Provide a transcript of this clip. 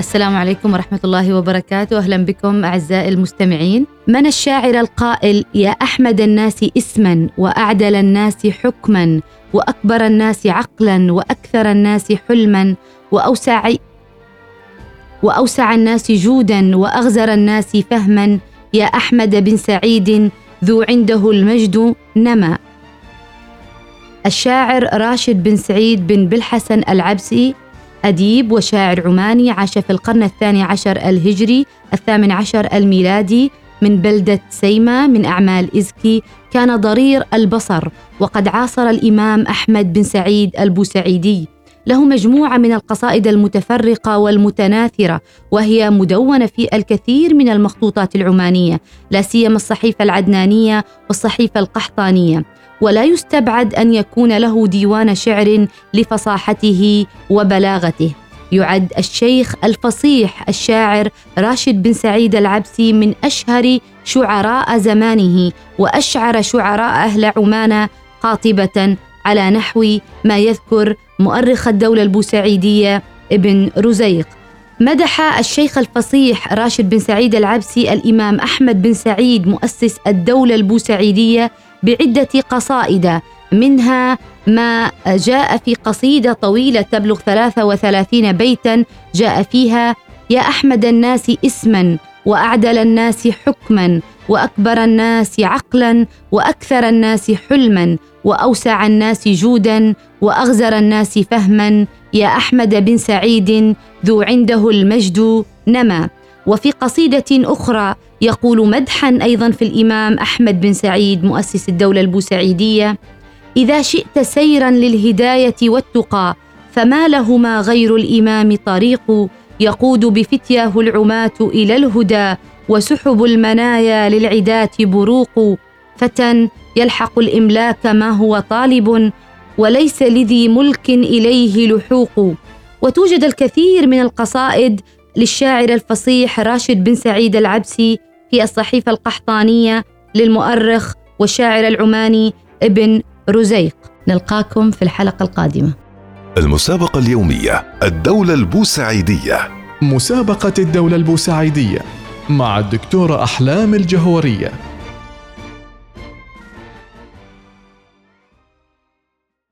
السلام عليكم ورحمة الله وبركاته. أهلا بكم أعزائي المستمعين. من الشاعر القائل يا أحمد الناس اسما وأعدل الناس حكما وأكبر الناس عقلا وأكثر الناس حلما وأوسع وأوسع الناس جودا وأغزر الناس فهما. يا أحمد بن سعيد ذو عنده المجد نما. الشاعر راشد بن سعيد بن بالحسن العبسي أديب وشاعر عماني عاش في القرن الثاني عشر الهجري الثامن عشر الميلادي. من بلدة سيما من أعمال إزكي كان ضرير البصر وقد عاصر الإمام أحمد بن سعيد البوسعيدي. له مجموعة من القصائد المتفرقة والمتناثرة وهي مدونة في الكثير من المخطوطات العمانية لا سيما الصحيفة العدنانية والصحيفة القحطانية. ولا يستبعد أن يكون له ديوان شعر لفصاحته وبلاغته. يعد الشيخ الفصيح الشاعر راشد بن سعيد العبسي من أشهر شعراء زمانه وأشعر شعراء أهل عمان قاطبة على نحو ما يذكر مؤرخ الدولة البوسعيدية ابن رزيق. مدح الشيخ الفصيح راشد بن سعيد العبسي الإمام أحمد بن سعيد مؤسس الدولة البوسعيدية بعدة قصائد منها ما جاء في قصيدة طويلة تبلغ 33 بيتا جاء فيها يا أحمد الناس اسما وأعدل الناس حكما وأكبر الناس عقلا وأكثر الناس حلما وأوسع الناس جودا وأغزر الناس فهما يا أحمد بن سعيد ذو عنده المجد نما. وفي قصيدة أخرى يقول مدحا أيضا في الإمام أحمد بن سعيد مؤسس الدولة البوسعيدية إذا شئت سيرا للهداية والتقى فما لهما غير الإمام طريق يقود بفتياه العماة إلى الهدى وسحب المنايا للعداة بروق. فتى يلحق الإملاك ما هو طالب وليس لذي ملك إليه لحوق. وتوجد الكثير من القصائد للشاعر الفصيح راشد بن سعيد العبسي في الصحيفة القحطانية للمؤرخ والشاعر العماني ابن رزيق. نلقاكم في الحلقة القادمة. المسابقة اليومية الدولة البوسعيدية. مسابقة الدولة البوسعيدية مع الدكتورة أحلام الجهورية.